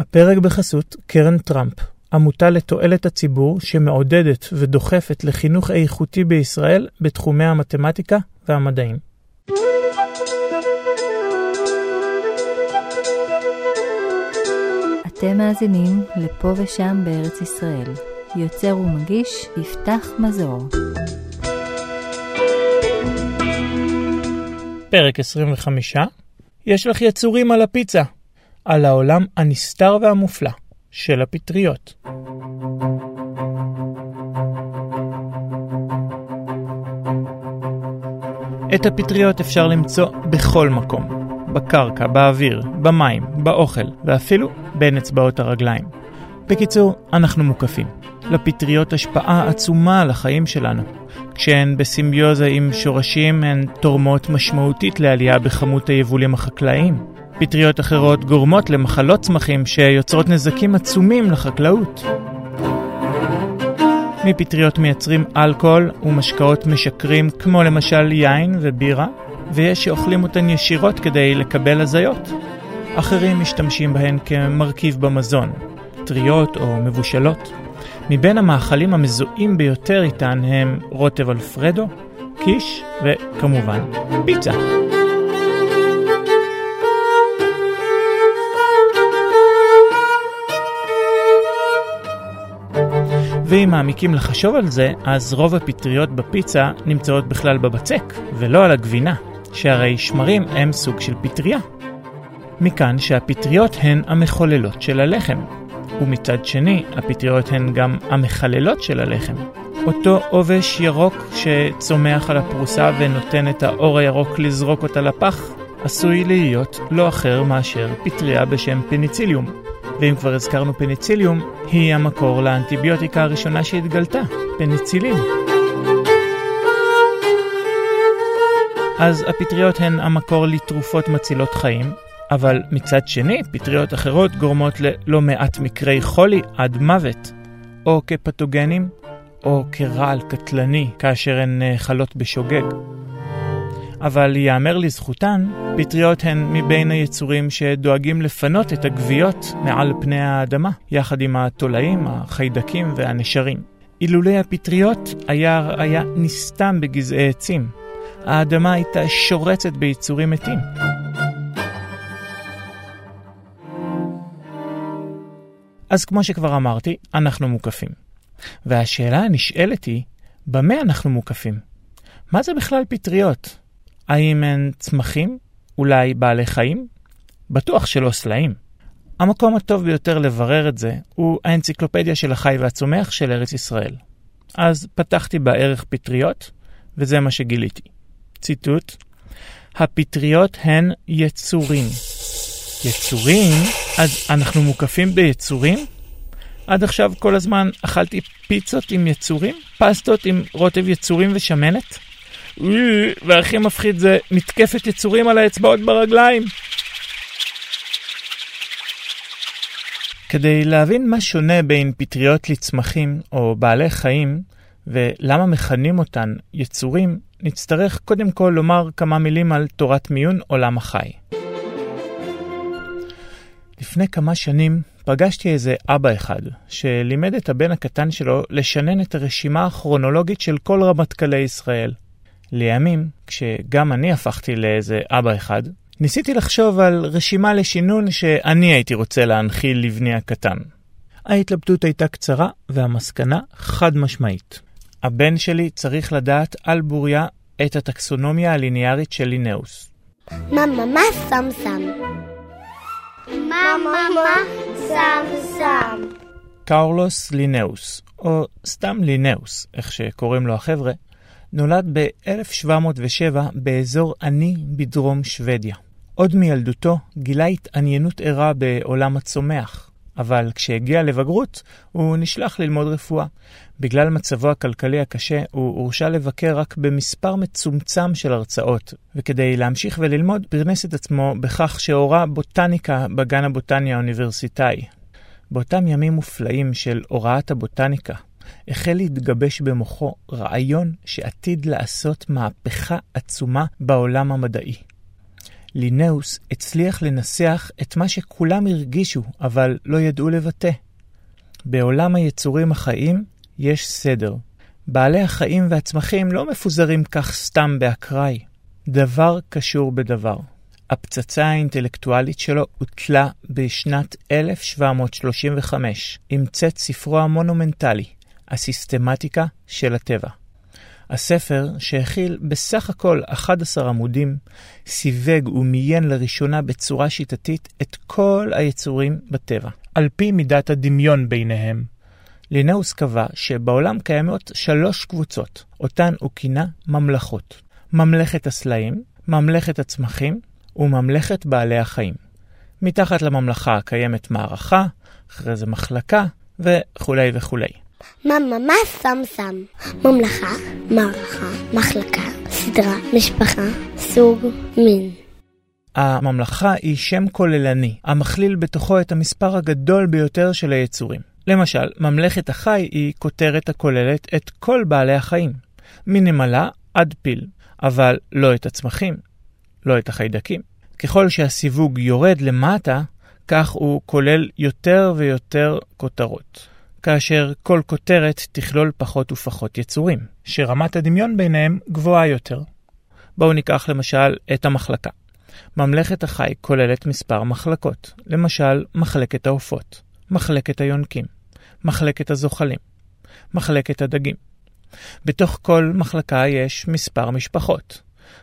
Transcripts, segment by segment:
הפרק בחסות קרן טראמפ, עמותה לתועלת הציבור שמעודדת ודוחפת לחינוך איכותי בישראל בתחומי המתמטיקה והמדעים. אתם מאזינים לפה ושם בארץ ישראל. יוצר ומגיש יפתח מזור. פרק 25 יש לך יצורים על הפיצה, על העולם הנסתר והמופלא של הפטריות. את הפטריות אפשר למצוא בכל מקום, בקרקע, באוויר, במים, באוכל, ואפילו בין אצבעות הרגליים. בקיצור, אנחנו מוקפים. לפטריות השפעה עצומה על החיים שלנו. כשהן בסימביוזה עם שורשים, הן תורמות משמעותית לעלייה בכמות היבולים החקלאיים. פטריות אחרות גורמות למחלות צמחים שיוצרות נזקים עצומים לחקלאות. מפטריות מייצרים אלכוהול ומשקאות משקרים כמו למשל יין ובירה, ויש שאוכלים אותן ישירות כדי לקבל הזיות. אחרים משתמשים בהן כמרכיב במזון, טריות או מבושלות. מבין המאכלים המזוהים ביותר איתן הם רוטב אלפרדו, קיש וכמובן פיצה. ואם מעמיקים לחשוב על זה, אז רוב הפטריות בפיצה נמצאות בכלל בבצק, ולא על הגבינה, שהרי שמרים הם סוג של פטריה. מכאן שהפטריות הן המחוללות של הלחם, ומצד שני, הפטריות הן גם המחללות של הלחם. אותו עובש ירוק שצומח על הפרוסה ונותן את האור הירוק לזרוק אותה לפח, עשוי להיות לא אחר מאשר פטריה בשם פניציליום. ואם כבר הזכרנו פניציליום, היא המקור לאנטיביוטיקה הראשונה שהתגלתה, פניצילין. אז הפטריות הן המקור לתרופות מצילות חיים, אבל מצד שני, פטריות אחרות גורמות ללא מעט מקרי חולי עד מוות, או כפתוגנים, או כרעל קטלני כאשר הן חלות בשוגג. אבל ייאמר לזכותן, פטריות הן מבין היצורים שדואגים לפנות את הגוויות מעל פני האדמה, יחד עם התולעים, החיידקים והנשרים. אילולי הפטריות היה, היה נסתם בגזעי עצים. האדמה הייתה שורצת ביצורים מתים. אז כמו שכבר אמרתי, אנחנו מוקפים. והשאלה הנשאלת היא, במה אנחנו מוקפים? מה זה בכלל פטריות? האם הן צמחים? אולי בעלי חיים? בטוח שלא סלעים. המקום הטוב ביותר לברר את זה הוא האנציקלופדיה של החי והצומח של ארץ ישראל. אז פתחתי בערך פטריות, וזה מה שגיליתי. ציטוט: הפטריות הן יצורים. יצורים? אז אנחנו מוקפים ביצורים? עד עכשיו כל הזמן אכלתי פיצות עם יצורים? פסטות עם רוטב יצורים ושמנת? והכי מפחיד זה מתקפת יצורים על האצבעות ברגליים. כדי להבין מה שונה בין פטריות לצמחים או בעלי חיים, ולמה מכנים אותן יצורים, נצטרך קודם כל לומר כמה מילים על תורת מיון עולם החי. לפני כמה שנים פגשתי איזה אבא אחד, שלימד את הבן הקטן שלו לשנן את הרשימה הכרונולוגית של כל רמטכ"לי ישראל. לימים, כשגם אני הפכתי לאיזה אבא אחד, ניסיתי לחשוב על רשימה לשינון שאני הייתי רוצה להנחיל לבני הקטן. ההתלבטות הייתה קצרה, והמסקנה חד משמעית. הבן שלי צריך לדעת על בוריה את הטקסונומיה הליניארית של לינאוס. מה מה מה סם סם. מה מה מה סם סם. קארולוס לינאוס, או סתם לינאוס, איך שקוראים לו החבר'ה, נולד ב-1707 באזור עני בדרום שוודיה. עוד מילדותו גילה התעניינות ערה בעולם הצומח, אבל כשהגיע לבגרות הוא נשלח ללמוד רפואה. בגלל מצבו הכלכלי הקשה הוא הורשה לבקר רק במספר מצומצם של הרצאות, וכדי להמשיך וללמוד פרנס את עצמו בכך שהורה בוטניקה בגן הבוטני האוניברסיטאי. באותם ימים מופלאים של הוראת הבוטניקה, החל להתגבש במוחו רעיון שעתיד לעשות מהפכה עצומה בעולם המדעי. לינאוס הצליח לנסח את מה שכולם הרגישו, אבל לא ידעו לבטא. בעולם היצורים החיים יש סדר. בעלי החיים והצמחים לא מפוזרים כך סתם באקראי. דבר קשור בדבר. הפצצה האינטלקטואלית שלו הוטלה בשנת 1735 עם צאת ספרו המונומנטלי, הסיסטמטיקה של הטבע. הספר, שהכיל בסך הכל 11 עמודים, סיווג ומיין לראשונה בצורה שיטתית את כל היצורים בטבע, על פי מידת הדמיון ביניהם. לינאוס קבע שבעולם קיימות שלוש קבוצות, אותן הוא כינה ממלכות. ממלכת הסלעים, ממלכת הצמחים וממלכת בעלי החיים. מתחת לממלכה קיימת מערכה, אחרי זה מחלקה וכולי וכולי. מה מה סם סם? ממלכה, מערכה, מחלקה, סדרה, משפחה, סוג, מין. הממלכה היא שם כוללני, המכליל בתוכו את המספר הגדול ביותר של היצורים. למשל, ממלכת החי היא כותרת הכוללת את כל בעלי החיים, מנמלה עד פיל, אבל לא את הצמחים, לא את החיידקים. ככל שהסיווג יורד למטה, כך הוא כולל יותר ויותר כותרות, כאשר כל כותרת תכלול פחות ופחות יצורים, שרמת הדמיון ביניהם גבוהה יותר. בואו ניקח למשל את המחלקה. ממלכת החי כוללת מספר מחלקות, למשל מחלקת העופות, מחלקת היונקים, מחלקת הזוחלים, מחלקת הדגים. בתוך כל מחלקה יש מספר משפחות,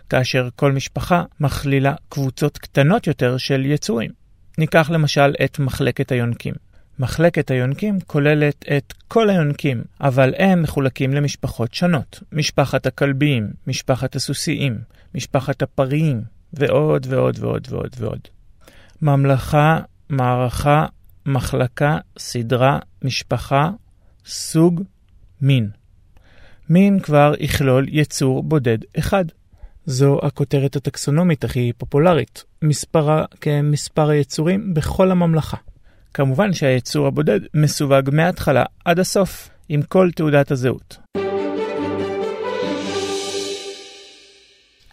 כאשר כל משפחה מכלילה קבוצות קטנות יותר של יצורים. ניקח למשל את מחלקת היונקים. מחלקת היונקים כוללת את כל היונקים, אבל הם מחולקים למשפחות שונות. משפחת הכלביים, משפחת הסוסיים, משפחת הפריים, ועוד ועוד ועוד ועוד ועוד. ממלכה, מערכה, מחלקה, סדרה, משפחה, סוג, מין. מין כבר יכלול יצור בודד אחד. זו הכותרת הטקסונומית הכי פופולרית, מספרה כמספר היצורים בכל הממלכה. כמובן שהיצור הבודד מסווג מההתחלה עד הסוף, עם כל תעודת הזהות.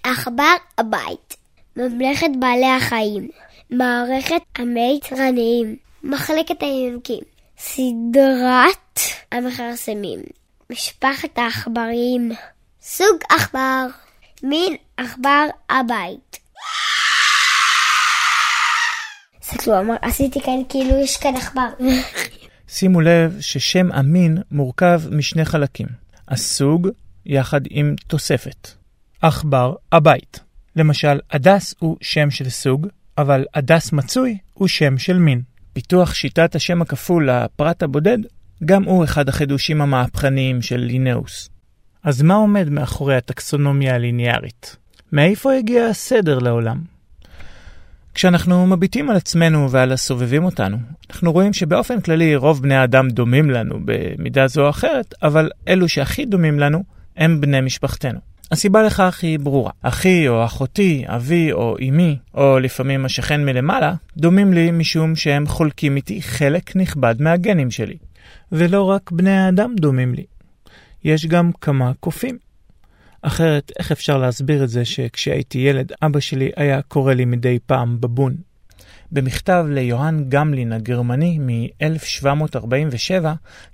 עכבר הבית, ממלכת בעלי החיים, מערכת המיתרניים, מחלקת היונקים, סדרת המכרסמים, משפחת העכברים, סוג עכבר, מין עכבר הבית. תסתכלו, אמר, עשיתי כאן כאילו יש כאן עכבר. שימו לב ששם המין מורכב משני חלקים, הסוג יחד עם תוספת. עכבר הבית. למשל, הדס הוא שם של סוג, אבל הדס מצוי הוא שם של מין. פיתוח שיטת השם הכפול לפרט הבודד, גם הוא אחד החידושים המהפכניים של לינאוס. אז מה עומד מאחורי הטקסונומיה הליניארית? מאיפה הגיע הסדר לעולם? כשאנחנו מביטים על עצמנו ועל הסובבים אותנו, אנחנו רואים שבאופן כללי רוב בני האדם דומים לנו במידה זו או אחרת, אבל אלו שהכי דומים לנו הם בני משפחתנו. הסיבה לכך היא ברורה. אחי או אחותי, אבי או אמי, או לפעמים השכן מלמעלה, דומים לי משום שהם חולקים איתי חלק נכבד מהגנים שלי. ולא רק בני האדם דומים לי. יש גם כמה קופים. אחרת, איך אפשר להסביר את זה שכשהייתי ילד, אבא שלי היה קורא לי מדי פעם בבון? במכתב ליוהאן גמלין הגרמני מ-1747,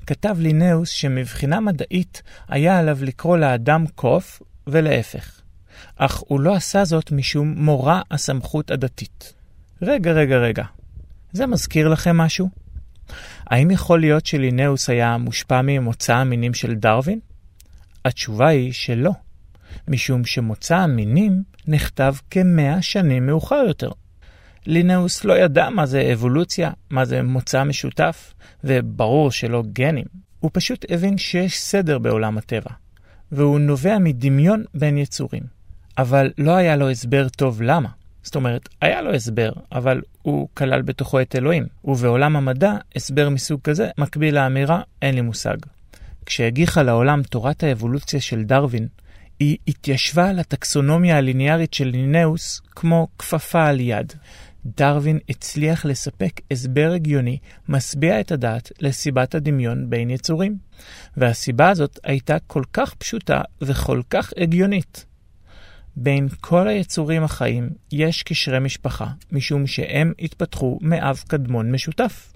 כתב לינאוס שמבחינה מדעית היה עליו לקרוא לאדם קוף ולהפך. אך הוא לא עשה זאת משום מורא הסמכות הדתית. רגע, רגע, רגע. זה מזכיר לכם משהו? האם יכול להיות שלינאוס היה מושפע ממוצא המינים של דרווין? התשובה היא שלא, משום שמוצא המינים נכתב כמאה שנים מאוחר יותר. לינאוס לא ידע מה זה אבולוציה, מה זה מוצא משותף, וברור שלא גנים. הוא פשוט הבין שיש סדר בעולם הטבע, והוא נובע מדמיון בין יצורים. אבל לא היה לו הסבר טוב למה. זאת אומרת, היה לו הסבר, אבל הוא כלל בתוכו את אלוהים, ובעולם המדע, הסבר מסוג כזה מקביל לאמירה אין לי מושג. כשהגיחה לעולם תורת האבולוציה של דרווין, היא התיישבה על הטקסונומיה הליניארית של לינאוס כמו כפפה על יד. דרווין הצליח לספק הסבר הגיוני, משביע את הדעת לסיבת הדמיון בין יצורים. והסיבה הזאת הייתה כל כך פשוטה וכל כך הגיונית. בין כל היצורים החיים יש קשרי משפחה, משום שהם התפתחו מאב קדמון משותף.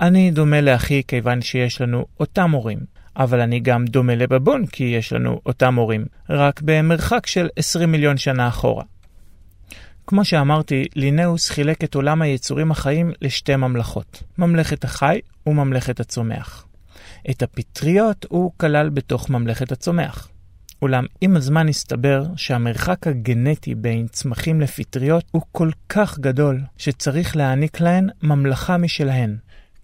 אני דומה לאחי כיוון שיש לנו אותם הורים, אבל אני גם דומה לבבון כי יש לנו אותם הורים, רק במרחק של 20 מיליון שנה אחורה. כמו שאמרתי, לינאוס חילק את עולם היצורים החיים לשתי ממלכות, ממלכת החי וממלכת הצומח. את הפטריות הוא כלל בתוך ממלכת הצומח. אולם עם הזמן הסתבר שהמרחק הגנטי בין צמחים לפטריות הוא כל כך גדול, שצריך להעניק להן ממלכה משלהן.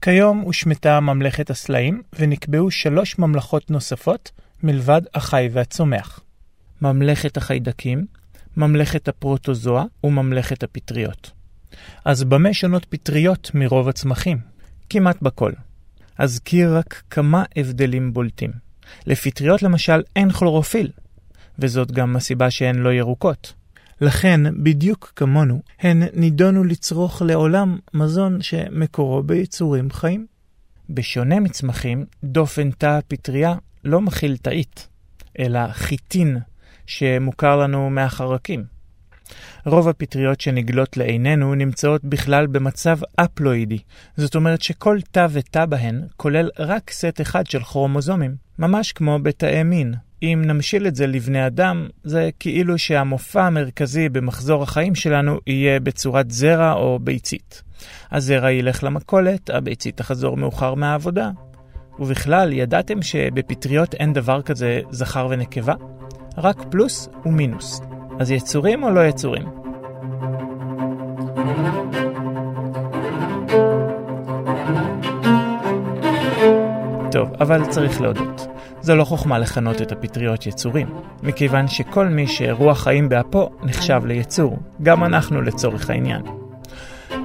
כיום הושמטה ממלכת הסלעים, ונקבעו שלוש ממלכות נוספות מלבד החי והצומח. ממלכת החיידקים, ממלכת הפרוטוזואה וממלכת הפטריות. אז במה שונות פטריות מרוב הצמחים? כמעט בכל. אזכיר רק כמה הבדלים בולטים. לפטריות למשל אין כלורופיל, וזאת גם הסיבה שהן לא ירוקות. לכן, בדיוק כמונו, הן נידונו לצרוך לעולם מזון שמקורו ביצורים חיים. בשונה מצמחים, דופן תא הפטריה לא מכיל תאית, אלא חיטין שמוכר לנו מהחרקים. רוב הפטריות שנגלות לעינינו נמצאות בכלל במצב אפלואידי, זאת אומרת שכל תא ותא בהן כולל רק סט אחד של כרומוזומים, ממש כמו בתאי מין. אם נמשיל את זה לבני אדם, זה כאילו שהמופע המרכזי במחזור החיים שלנו יהיה בצורת זרע או ביצית. הזרע ילך למכולת, הביצית תחזור מאוחר מהעבודה. ובכלל, ידעתם שבפטריות אין דבר כזה זכר ונקבה? רק פלוס ומינוס. אז יצורים או לא יצורים? טוב, אבל צריך להודות. זו לא חוכמה לכנות את הפטריות יצורים, מכיוון שכל מי שרוח חיים באפו נחשב ליצור, גם אנחנו לצורך העניין.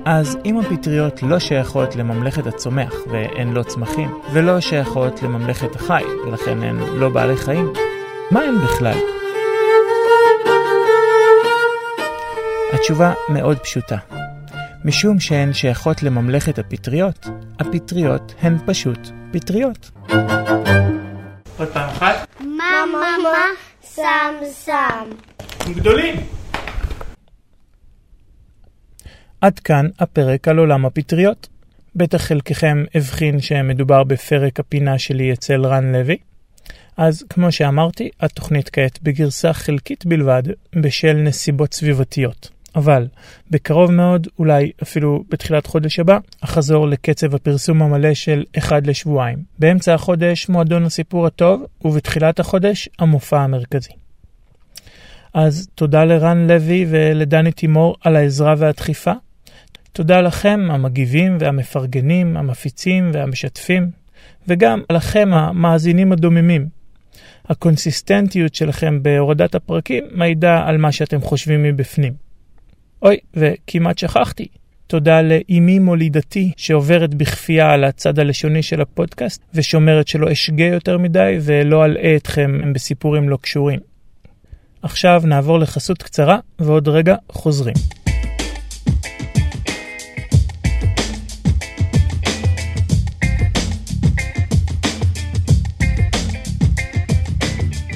אז אם הפטריות לא שייכות לממלכת הצומח והן לא צמחים, ולא שייכות לממלכת החי ולכן הן לא בעלי חיים, מה הן בכלל? התשובה מאוד פשוטה. משום שהן שייכות לממלכת הפטריות, הפטריות הן פשוט פטריות. עוד פעם אחת. מה מה מה שם שם. גדולים. עד כאן הפרק על עולם הפטריות. בטח חלקכם הבחין שמדובר בפרק הפינה שלי אצל רן לוי. אז כמו שאמרתי, התוכנית כעת בגרסה חלקית בלבד בשל נסיבות סביבתיות. אבל בקרוב מאוד, אולי אפילו בתחילת חודש הבא, אחזור לקצב הפרסום המלא של אחד לשבועיים. באמצע החודש מועדון הסיפור הטוב, ובתחילת החודש המופע המרכזי. אז תודה לרן לוי ולדני תימור על העזרה והדחיפה. תודה לכם, המגיבים והמפרגנים, המפיצים והמשתפים, וגם לכם, המאזינים הדוממים. הקונסיסטנטיות שלכם בהורדת הפרקים מעידה על מה שאתם חושבים מבפנים. אוי, וכמעט שכחתי. תודה לאימי מולידתי שעוברת בכפייה על הצד הלשוני של הפודקאסט ושומרת שלא אשגה יותר מדי ולא אלאה אתכם בסיפורים לא קשורים. עכשיו נעבור לחסות קצרה ועוד רגע חוזרים.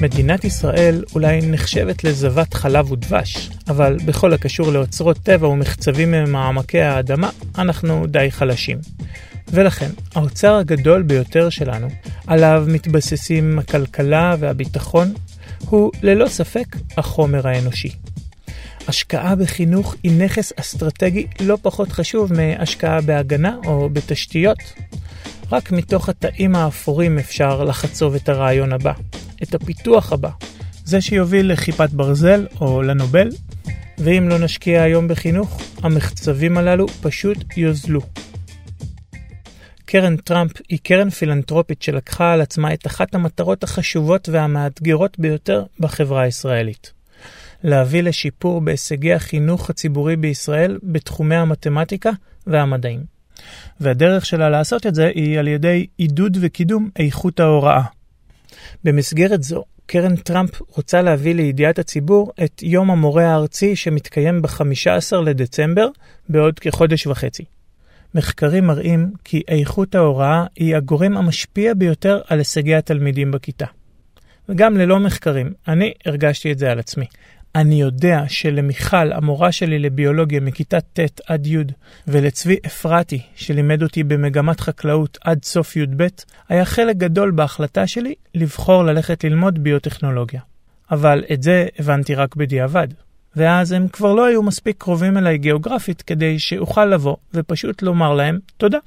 מדינת ישראל אולי נחשבת לזבת חלב ודבש, אבל בכל הקשור לאוצרות טבע ומחצבים ממעמקי האדמה, אנחנו די חלשים. ולכן, האוצר הגדול ביותר שלנו, עליו מתבססים הכלכלה והביטחון, הוא ללא ספק החומר האנושי. השקעה בחינוך היא נכס אסטרטגי לא פחות חשוב מהשקעה בהגנה או בתשתיות. רק מתוך התאים האפורים אפשר לחצוב את הרעיון הבא, את הפיתוח הבא, זה שיוביל לכיפת ברזל או לנובל, ואם לא נשקיע היום בחינוך, המחצבים הללו פשוט יוזלו. קרן טראמפ היא קרן פילנטרופית שלקחה על עצמה את אחת המטרות החשובות והמאתגרות ביותר בחברה הישראלית. להביא לשיפור בהישגי החינוך הציבורי בישראל בתחומי המתמטיקה והמדעים. והדרך שלה לעשות את זה היא על ידי עידוד וקידום איכות ההוראה. במסגרת זו, קרן טראמפ רוצה להביא לידיעת הציבור את יום המורה הארצי שמתקיים ב-15 לדצמבר בעוד כחודש וחצי. מחקרים מראים כי איכות ההוראה היא הגורם המשפיע ביותר על הישגי התלמידים בכיתה. וגם ללא מחקרים, אני הרגשתי את זה על עצמי. אני יודע שלמיכל, המורה שלי לביולוגיה מכיתה ט' עד י', ולצבי אפרתי, שלימד אותי במגמת חקלאות עד סוף י"ב, היה חלק גדול בהחלטה שלי לבחור ללכת ללמוד ביוטכנולוגיה. אבל את זה הבנתי רק בדיעבד. ואז הם כבר לא היו מספיק קרובים אליי גיאוגרפית כדי שאוכל לבוא ופשוט לומר להם תודה.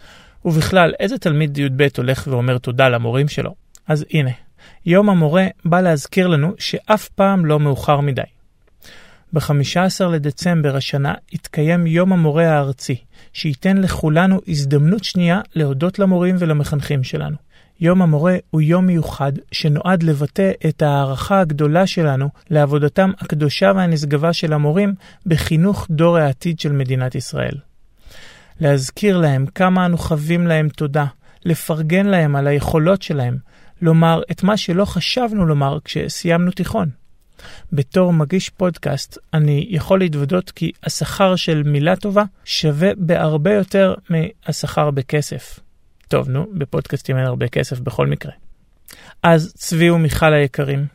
ובכלל, איזה תלמיד י"ב הולך ואומר תודה למורים שלו? אז הנה, יום המורה בא להזכיר לנו שאף פעם לא מאוחר מדי. ב-15 לדצמבר השנה יתקיים יום המורה הארצי, שייתן לכולנו הזדמנות שנייה להודות למורים ולמחנכים שלנו. יום המורה הוא יום מיוחד שנועד לבטא את ההערכה הגדולה שלנו לעבודתם הקדושה והנשגבה של המורים בחינוך דור העתיד של מדינת ישראל. להזכיר להם כמה אנו חבים להם תודה, לפרגן להם על היכולות שלהם, לומר את מה שלא חשבנו לומר כשסיימנו תיכון. בתור מגיש פודקאסט, אני יכול להתוודות כי השכר של מילה טובה שווה בהרבה יותר מהשכר בכסף. טוב, נו, בפודקאסטים אין הרבה כסף בכל מקרה. אז צבי ומיכל היקרים,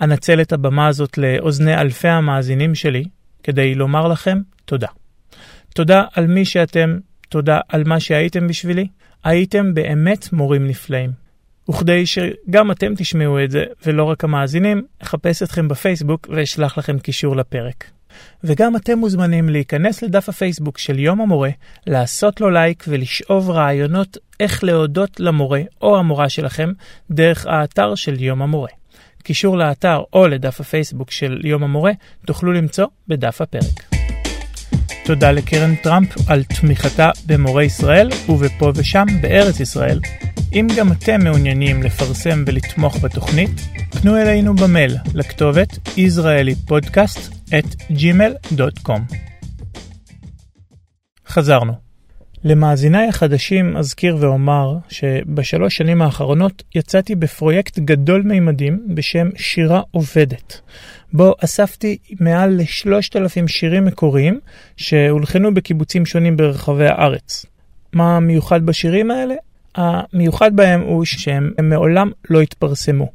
אנצל את הבמה הזאת לאוזני אלפי המאזינים שלי כדי לומר לכם תודה. תודה על מי שאתם, תודה על מה שהייתם בשבילי, הייתם באמת מורים נפלאים. וכדי שגם אתם תשמעו את זה, ולא רק המאזינים, אחפש אתכם בפייסבוק ואשלח לכם קישור לפרק. וגם אתם מוזמנים להיכנס לדף הפייסבוק של יום המורה, לעשות לו לייק ולשאוב רעיונות איך להודות למורה או המורה שלכם דרך האתר של יום המורה. קישור לאתר או לדף הפייסבוק של יום המורה תוכלו למצוא בדף הפרק. תודה לקרן טראמפ על תמיכתה במורי ישראל ובפה ושם בארץ ישראל. אם גם אתם מעוניינים לפרסם ולתמוך בתוכנית, פנו אלינו במייל לכתובת israelipodcast@gmail.com. חזרנו. למאזיניי החדשים אזכיר ואומר שבשלוש שנים האחרונות יצאתי בפרויקט גדול מימדים בשם שירה עובדת, בו אספתי מעל לשלושת אלפים שירים מקוריים שהולחנו בקיבוצים שונים ברחבי הארץ. מה מיוחד בשירים האלה? המיוחד בהם הוא שהם מעולם לא התפרסמו.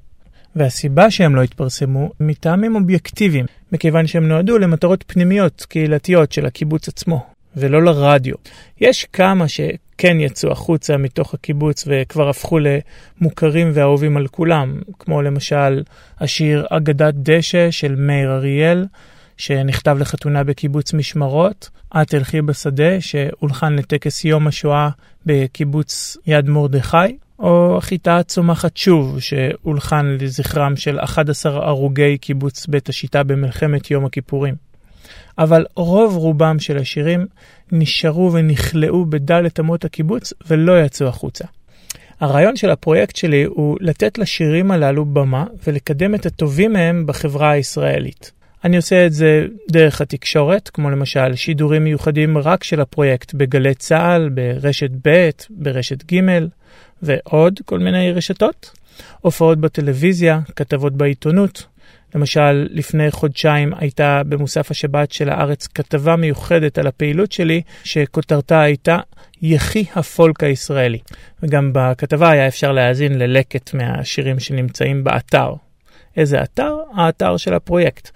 והסיבה שהם לא התפרסמו מטעמים אובייקטיביים, מכיוון שהם נועדו למטרות פנימיות, קהילתיות של הקיבוץ עצמו, ולא לרדיו. יש כמה שכן יצאו החוצה מתוך הקיבוץ וכבר הפכו למוכרים ואהובים על כולם, כמו למשל השיר אגדת דשא של מאיר אריאל, שנכתב לחתונה בקיבוץ משמרות, את תלכי בשדה, שהולחן לטקס יום השואה בקיבוץ יד מרדכי, או החיטה צומחת שוב, שהולחן לזכרם של 11 הרוגי קיבוץ בית השיטה במלחמת יום הכיפורים. אבל רוב רובם של השירים נשארו ונכלאו בדלת אמות הקיבוץ ולא יצאו החוצה. הרעיון של הפרויקט שלי הוא לתת לשירים הללו במה ולקדם את הטובים מהם בחברה הישראלית. אני עושה את זה דרך התקשורת, כמו למשל שידורים מיוחדים רק של הפרויקט בגלי צה"ל, ברשת ב', ברשת ג' ועוד כל מיני רשתות. הופעות בטלוויזיה, כתבות בעיתונות. למשל, לפני חודשיים הייתה במוסף השבת של הארץ כתבה מיוחדת על הפעילות שלי, שכותרתה הייתה יחי הפולק הישראלי. וגם בכתבה היה אפשר להאזין ללקט מהשירים שנמצאים באתר. איזה אתר? האתר של הפרויקט.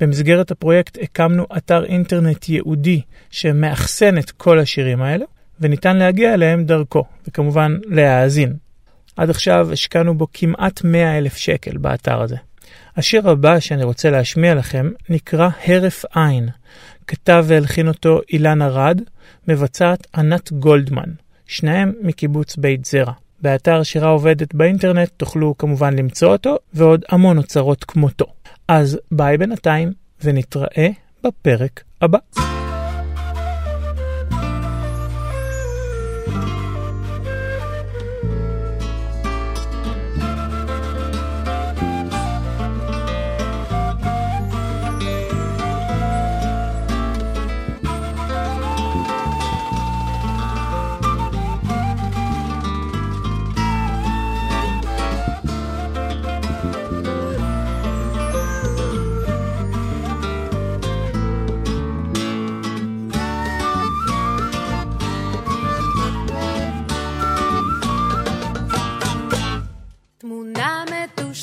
במסגרת הפרויקט הקמנו אתר אינטרנט ייעודי שמאחסן את כל השירים האלה, וניתן להגיע אליהם דרכו, וכמובן להאזין. עד עכשיו השקענו בו כמעט 100 אלף שקל באתר הזה. השיר הבא שאני רוצה להשמיע לכם נקרא הרף עין. כתב והלחין אותו אילן ארד, מבצעת ענת גולדמן, שניהם מקיבוץ בית זרע. באתר שירה עובדת באינטרנט תוכלו כמובן למצוא אותו, ועוד המון אוצרות כמותו. אז ביי בינתיים, ונתראה בפרק הבא.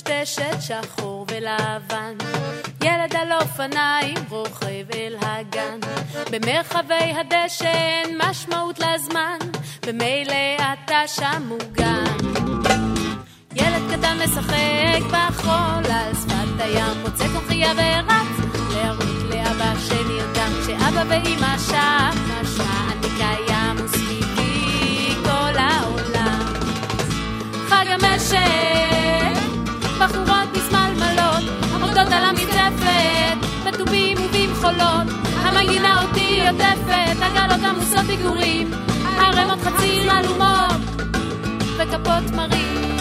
לובשת שחור ולבן. ילד על אופניים רוכב אל הגן. במרחבי הדשא אין משמעות לזמן, במילא אתה שם מוגן. ילד קטן משחק בחול על שפת הים, מוצא כוכיה ורץ להראות לאבא שנרדם, כשאבא ואמא שם, משמע אני קיים וסביבי כל העולם. חג המשק, עמודות על המצפת, בתובים ובמחולות, המגינה אותי עוטפת, עגלות עמוסות ביגורים, ערימות חציר עלומות, וכפות מרים.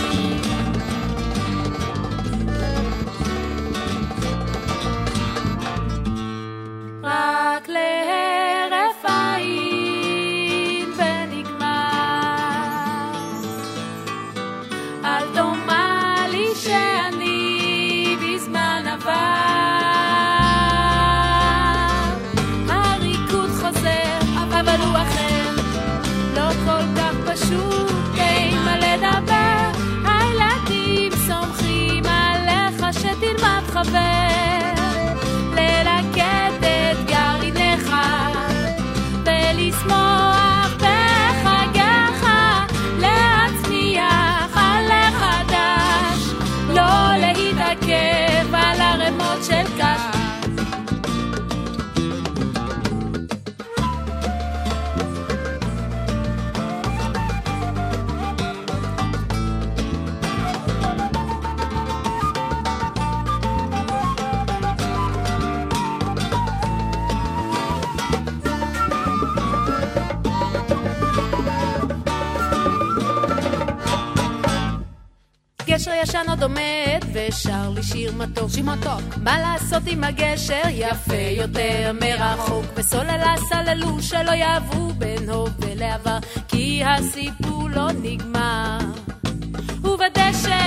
עוד עומד ושר לי שיר מתוק. שיר מתוק. מה לעשות עם הגשר? יפה יותר מרחוק. וסוללה סללו שלא יעברו בין הווה לעבר כי הסיפור לא נגמר. ובדשא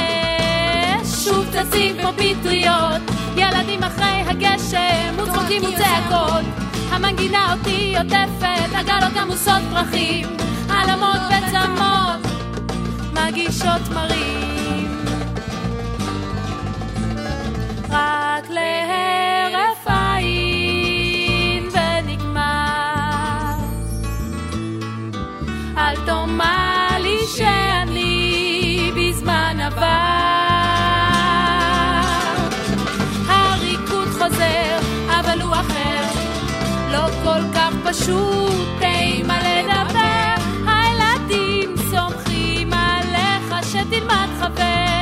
שוב צצים כמו פטריות. ילדים אחרי הגשם וצחוקים וצעקות. המנגינה אותי עוטפת עגלות עמוסות פרחים. עלמות וצמות מגישות מרים רק להרף עין ונגמר. אל תאמר לי שאני בזמן עבר. הריקוד חוזר, אבל הוא אחר, לא כל כך פשוט, אימה לדבר. הילדים סומכים עליך שתלמד חבר.